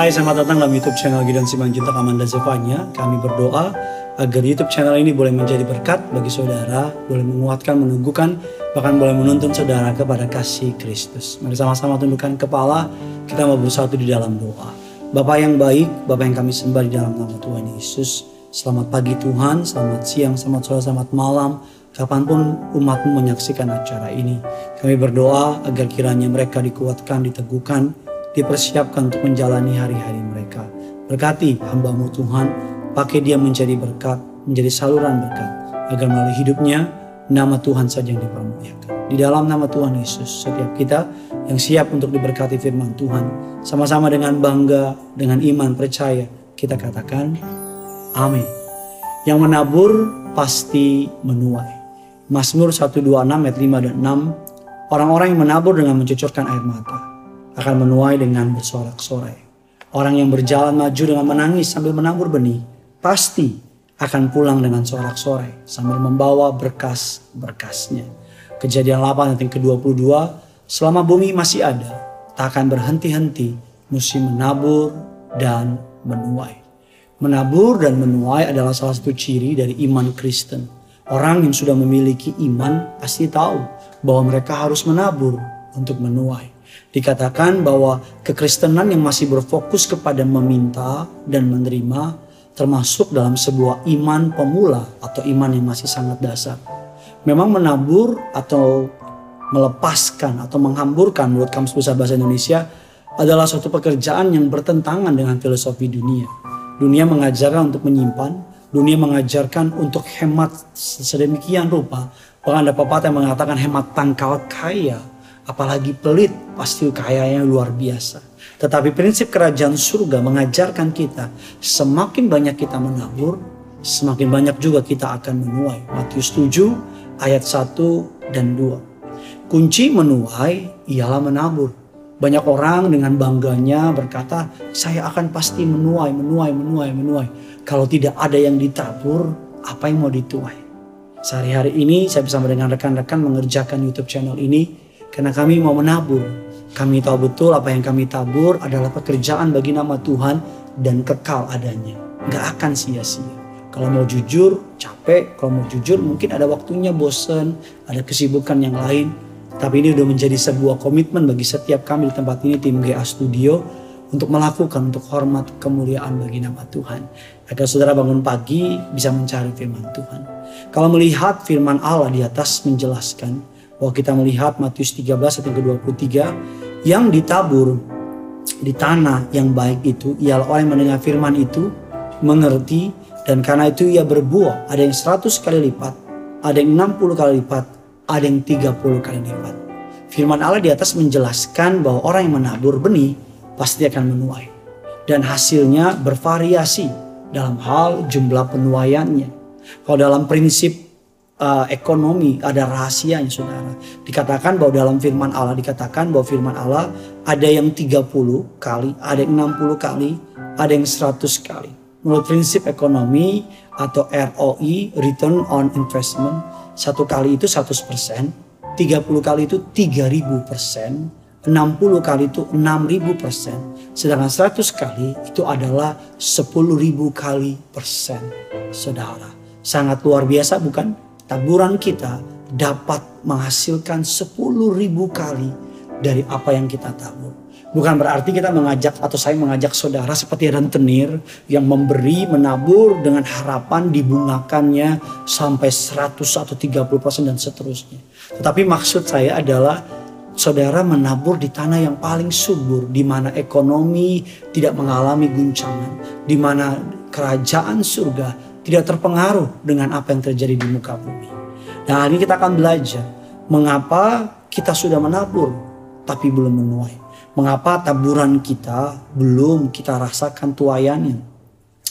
Hai, selamat datang dalam YouTube channel Gideon Simanjuntak Amanda Zevanya. Kami berdoa agar YouTube channel ini boleh menjadi berkat bagi saudara, boleh menguatkan, meneguhkan, bahkan boleh menuntun saudara kepada kasih Kristus. Mari sama-sama tundukkan kepala, kita mau bersatu di dalam doa. Bapak yang baik, Bapak yang kami sembah di dalam nama Tuhan Yesus. Selamat pagi Tuhan, selamat siang, selamat sore, selamat malam. Kapan pun umatmu menyaksikan acara ini. Kami berdoa agar kiranya mereka dikuatkan, diteguhkan, dipersiapkan untuk menjalani hari-hari mereka. Berkati hambamu Tuhan, pakai dia menjadi berkat, menjadi saluran berkat. Agar melalui hidupnya, nama Tuhan saja yang dipermuliakan. Di dalam nama Tuhan Yesus, setiap kita yang siap untuk diberkati firman Tuhan, sama-sama dengan bangga, dengan iman, percaya, kita katakan, amin. Yang menabur pasti menuai. Mazmur 126 ayat 5 dan 6, orang-orang yang menabur dengan mencucurkan air mata akan menuai dengan bersorak-sorai. Orang yang berjalan maju dengan menangis sambil menabur benih pasti akan pulang dengan sorak-sorai sambil membawa berkas-berkasnya. Kejadian 8 ayat yang ke-22, selama bumi masih ada, tak akan berhenti-henti musim menabur dan menuai. Menabur dan menuai adalah salah satu ciri dari iman Kristen. Orang yang sudah memiliki iman pasti tahu bahwa mereka harus menabur untuk menuai. Dikatakan bahwa kekristenan yang masih berfokus kepada meminta dan menerima termasuk dalam sebuah iman pemula atau iman yang masih sangat dasar. Memang menabur atau melepaskan atau menghamburkan menurut Kamus Besar Bahasa Indonesia adalah suatu pekerjaan yang bertentangan dengan filosofi dunia. Dunia mengajarkan untuk menyimpan, Dunia mengajarkan untuk hemat sedemikian rupa. Bahkan ada pepatah yang mengatakan hemat tangkal kaya. Apalagi pelit pasti kayanya luar biasa. Tetapi prinsip kerajaan surga mengajarkan kita semakin banyak kita menabur, semakin banyak juga kita akan menuai. Matius 7 ayat 1 dan 2. Kunci menuai ialah menabur. Banyak orang dengan bangganya berkata, saya akan pasti menuai, menuai, menuai, menuai. Kalau tidak ada yang ditabur, apa yang mau dituai? Sehari-hari ini saya bersama dengan rekan-rekan mengerjakan YouTube channel ini karena kami mau menabur. Kami tahu betul apa yang kami tabur adalah pekerjaan bagi nama Tuhan dan kekal adanya. Gak akan sia-sia. Kalau mau jujur, capek. Kalau mau jujur, mungkin ada waktunya bosen, ada kesibukan yang lain. Tapi ini udah menjadi sebuah komitmen bagi setiap kami di tempat ini, tim GA Studio, untuk melakukan untuk hormat kemuliaan bagi nama Tuhan. Agar saudara bangun pagi bisa mencari firman Tuhan. Kalau melihat firman Allah di atas menjelaskan bahwa kita melihat Matius 13 ayat ke-23 yang ditabur di tanah yang baik itu ialah orang yang mendengar firman itu mengerti dan karena itu ia berbuah ada yang 100 kali lipat ada yang 60 kali lipat ada yang 30 kali lipat firman Allah di atas menjelaskan bahwa orang yang menabur benih pasti akan menuai. Dan hasilnya bervariasi dalam hal jumlah penuaiannya. Kalau dalam prinsip uh, ekonomi ada rahasianya saudara. Dikatakan bahwa dalam firman Allah dikatakan bahwa firman Allah ada yang 30 kali, ada yang 60 kali, ada yang 100 kali. Menurut prinsip ekonomi atau ROI, Return on Investment, satu kali itu 100 persen, 30 kali itu 3000 persen, 60 kali itu 6000 persen. Sedangkan 100 kali itu adalah 10.000 kali persen. Saudara, sangat luar biasa bukan? Taburan kita dapat menghasilkan 10.000 kali dari apa yang kita tabur. Bukan berarti kita mengajak atau saya mengajak saudara seperti rentenir yang memberi, menabur dengan harapan dibungakannya sampai 100 atau 30 persen dan seterusnya. Tetapi maksud saya adalah saudara menabur di tanah yang paling subur, di mana ekonomi tidak mengalami guncangan, di mana kerajaan surga tidak terpengaruh dengan apa yang terjadi di muka bumi. Nah, hari ini kita akan belajar mengapa kita sudah menabur tapi belum menuai. Mengapa taburan kita belum kita rasakan tuayannya.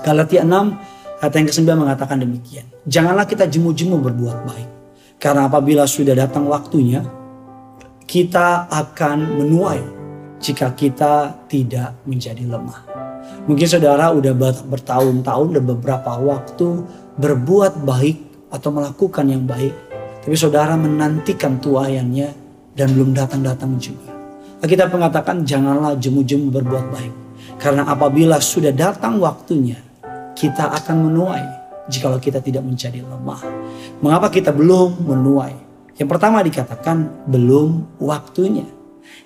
Galatia 6 ayat yang ke-9 mengatakan demikian. Janganlah kita jemu-jemu berbuat baik. Karena apabila sudah datang waktunya, kita akan menuai jika kita tidak menjadi lemah. Mungkin saudara udah bertahun-tahun dan beberapa waktu berbuat baik atau melakukan yang baik. Tapi saudara menantikan tuayannya dan belum datang-datang juga. Kita mengatakan janganlah jemu-jemu berbuat baik. Karena apabila sudah datang waktunya, kita akan menuai jikalau kita tidak menjadi lemah. Mengapa kita belum menuai? Yang pertama dikatakan belum waktunya.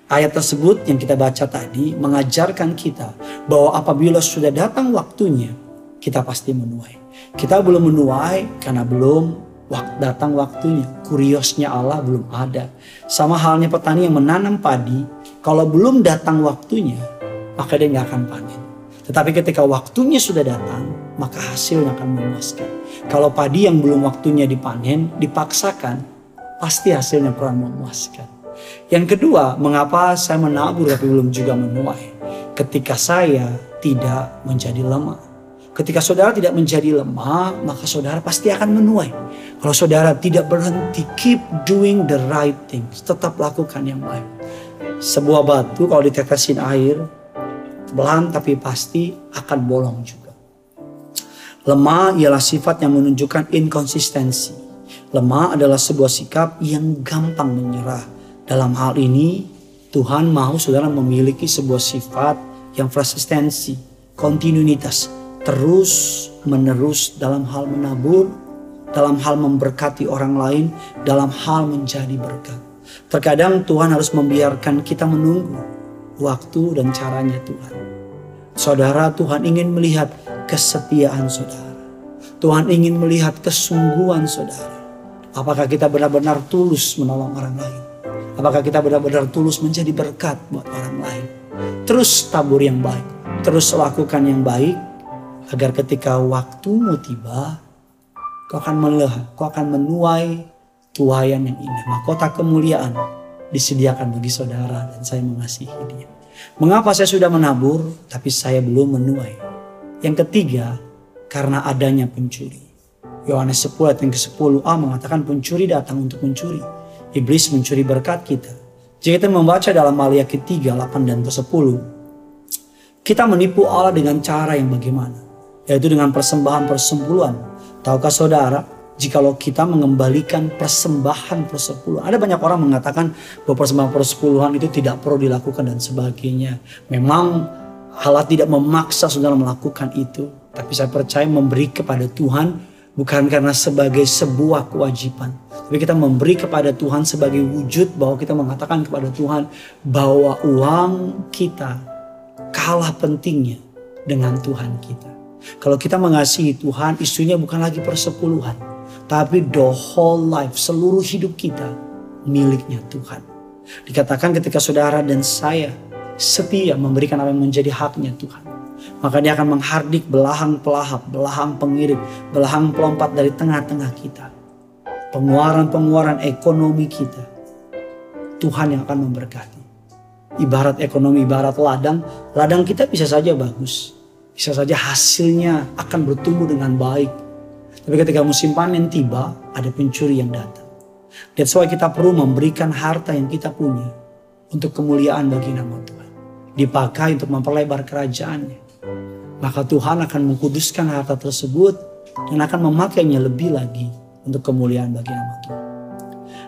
Ayat tersebut yang kita baca tadi mengajarkan kita bahwa apabila sudah datang waktunya, kita pasti menuai. Kita belum menuai karena belum datang waktunya. Kuriosnya Allah belum ada. Sama halnya petani yang menanam padi, kalau belum datang waktunya, maka dia nggak akan panen. Tetapi ketika waktunya sudah datang, maka hasilnya akan memuaskan. Kalau padi yang belum waktunya dipanen, dipaksakan, pasti hasilnya kurang memuaskan. Yang kedua, mengapa saya menabur tapi belum juga menuai? Ketika saya tidak menjadi lemah. Ketika saudara tidak menjadi lemah, maka saudara pasti akan menuai. Kalau saudara tidak berhenti, keep doing the right things. Tetap lakukan yang baik. Sebuah batu kalau ditetesin air, pelan tapi pasti akan bolong juga. Lemah ialah sifat yang menunjukkan inkonsistensi. Lemah adalah sebuah sikap yang gampang menyerah dalam hal ini, Tuhan mau saudara memiliki sebuah sifat yang persistensi, kontinuitas, terus menerus dalam hal menabur, dalam hal memberkati orang lain, dalam hal menjadi berkat. Terkadang Tuhan harus membiarkan kita menunggu waktu dan caranya Tuhan. Saudara, Tuhan ingin melihat kesetiaan saudara. Tuhan ingin melihat kesungguhan saudara. Apakah kita benar-benar tulus menolong orang lain? Apakah kita benar-benar tulus menjadi berkat buat orang lain? Terus tabur yang baik, terus lakukan yang baik, agar ketika waktumu tiba, kau akan melihat, kau akan menuai tuayan yang indah. Mahkota kemuliaan disediakan bagi saudara dan saya mengasihi dia. Mengapa saya sudah menabur tapi saya belum menuai? Yang ketiga, karena adanya pencuri. Yohanes 10 ayat yang ke-10a mengatakan pencuri datang untuk mencuri Iblis mencuri berkat kita. Jika kita membaca dalam Maliaki 3, 8 dan 10, kita menipu Allah dengan cara yang bagaimana? Yaitu dengan persembahan persepuluhan. Tahukah saudara, jikalau kita mengembalikan persembahan persepuluhan. Ada banyak orang mengatakan bahwa persembahan persepuluhan itu tidak perlu dilakukan dan sebagainya. Memang Allah tidak memaksa saudara melakukan itu. Tapi saya percaya memberi kepada Tuhan Bukan karena sebagai sebuah kewajiban. Tapi kita memberi kepada Tuhan sebagai wujud bahwa kita mengatakan kepada Tuhan bahwa uang kita kalah pentingnya dengan Tuhan kita. Kalau kita mengasihi Tuhan, isunya bukan lagi persepuluhan. Tapi the whole life, seluruh hidup kita miliknya Tuhan. Dikatakan ketika saudara dan saya setia memberikan apa yang menjadi haknya Tuhan maka dia akan menghardik belahang pelahap, belahang pengirik, belahang pelompat dari tengah-tengah kita. Pengeluaran-pengeluaran ekonomi kita. Tuhan yang akan memberkati. Ibarat ekonomi, ibarat ladang, ladang kita bisa saja bagus. Bisa saja hasilnya akan bertumbuh dengan baik. Tapi ketika musim panen tiba, ada pencuri yang datang. That's why kita perlu memberikan harta yang kita punya untuk kemuliaan bagi nama Tuhan. Dipakai untuk memperlebar kerajaannya maka Tuhan akan mengkuduskan harta tersebut dan akan memakainya lebih lagi untuk kemuliaan bagi nama Tuhan.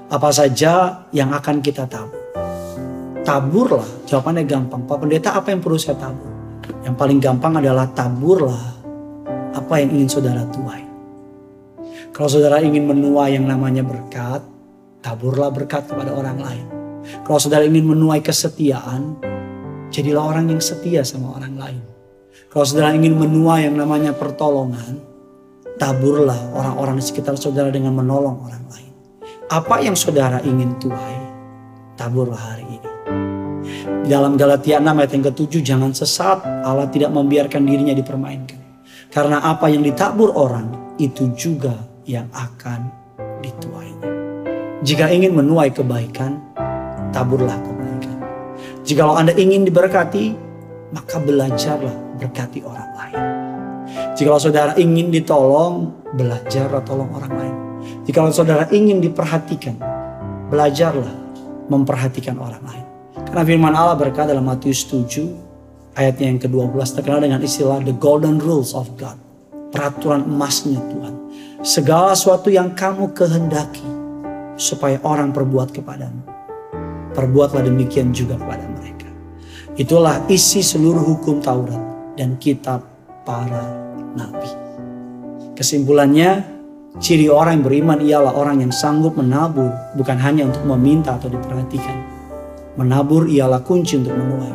Apa saja yang akan kita tabur? Taburlah, jawabannya gampang. Pak Pendeta apa yang perlu saya tabur? Yang paling gampang adalah taburlah apa yang ingin saudara tuai. Kalau saudara ingin menuai yang namanya berkat, taburlah berkat kepada orang lain. Kalau saudara ingin menuai kesetiaan, jadilah orang yang setia sama orang lain. Kalau saudara ingin menuai yang namanya pertolongan, taburlah orang-orang di sekitar saudara dengan menolong orang lain. Apa yang saudara ingin tuai, taburlah hari ini. Dalam Galatia 6 ayat yang ke-7, jangan sesat, Allah tidak membiarkan dirinya dipermainkan. Karena apa yang ditabur orang, itu juga yang akan dituainya. Jika ingin menuai kebaikan, taburlah kebaikan. Jikalau Anda ingin diberkati, maka belajarlah berkati orang lain. Jika saudara ingin ditolong, belajar tolong orang lain. Jika saudara ingin diperhatikan, belajarlah memperhatikan orang lain. Karena firman Allah berkata dalam Matius 7 ayatnya yang ke-12 terkenal dengan istilah the golden rules of God. Peraturan emasnya Tuhan. Segala sesuatu yang kamu kehendaki supaya orang perbuat kepadamu. Perbuatlah demikian juga kepada. Itulah isi seluruh hukum Taurat dan kitab para nabi. Kesimpulannya, ciri orang yang beriman ialah orang yang sanggup menabur bukan hanya untuk meminta atau diperhatikan. Menabur ialah kunci untuk menuai.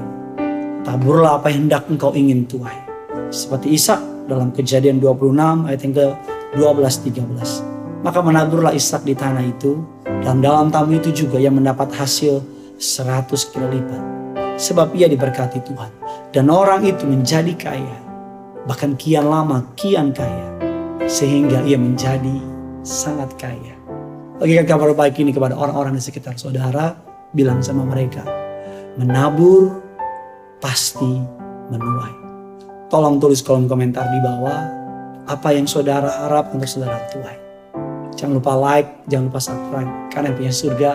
Taburlah apa yang hendak engkau ingin tuai. Seperti Ishak dalam kejadian 26 ayat yang ke 12-13. Maka menaburlah Ishak di tanah itu dan dalam tamu itu juga yang mendapat hasil 100 kilo lipat sebab ia diberkati Tuhan. Dan orang itu menjadi kaya, bahkan kian lama kian kaya, sehingga ia menjadi sangat kaya. Bagikan kabar baik ini kepada orang-orang di sekitar saudara, bilang sama mereka, menabur pasti menuai. Tolong tulis kolom komentar di bawah apa yang saudara harap untuk saudara tuai. Jangan lupa like, jangan lupa subscribe, karena punya surga,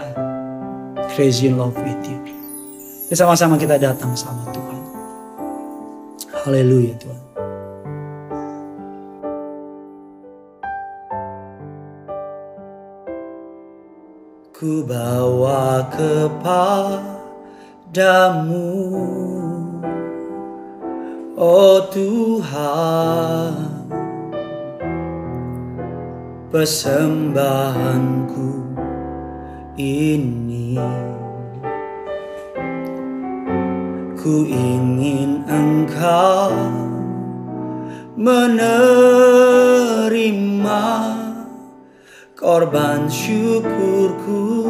crazy in love with you. Sama-sama kita datang sama Tuhan. Haleluya Tuhan. Ku bawa kepadamu Oh Tuhan Persembahanku ini Ku ingin engkau menerima korban syukurku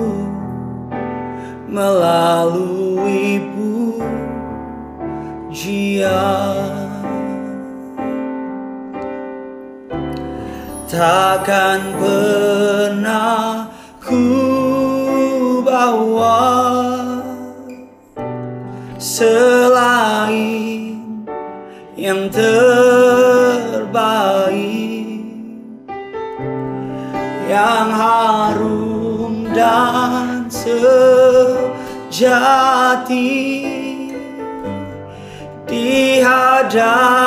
melalui pujian. Takkan pernah ku bawa selain yang terbaik yang harum dan sejati di hadapan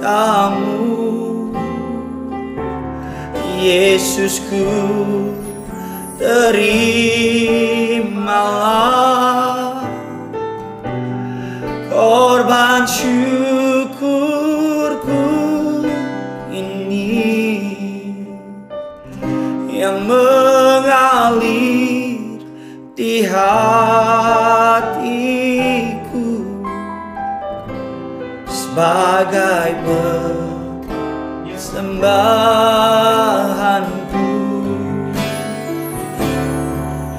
tamu Yesusku terimalah korban syukurku ini yang mengalir di hatiku sebagai persembahanku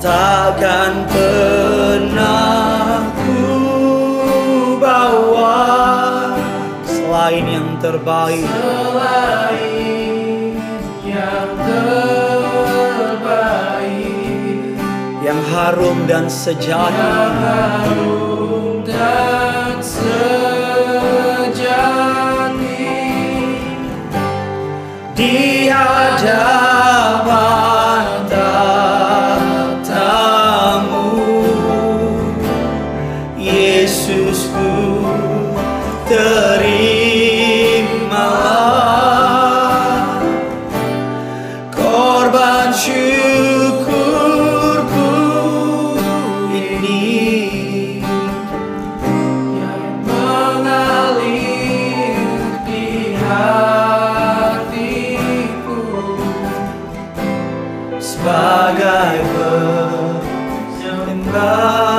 takkan pernah ku bawa selain yang terbaik. Selain yang terbaik. Yang harum dan sejati. Yang harum dan sejati. Di hadapan sebagai penyembah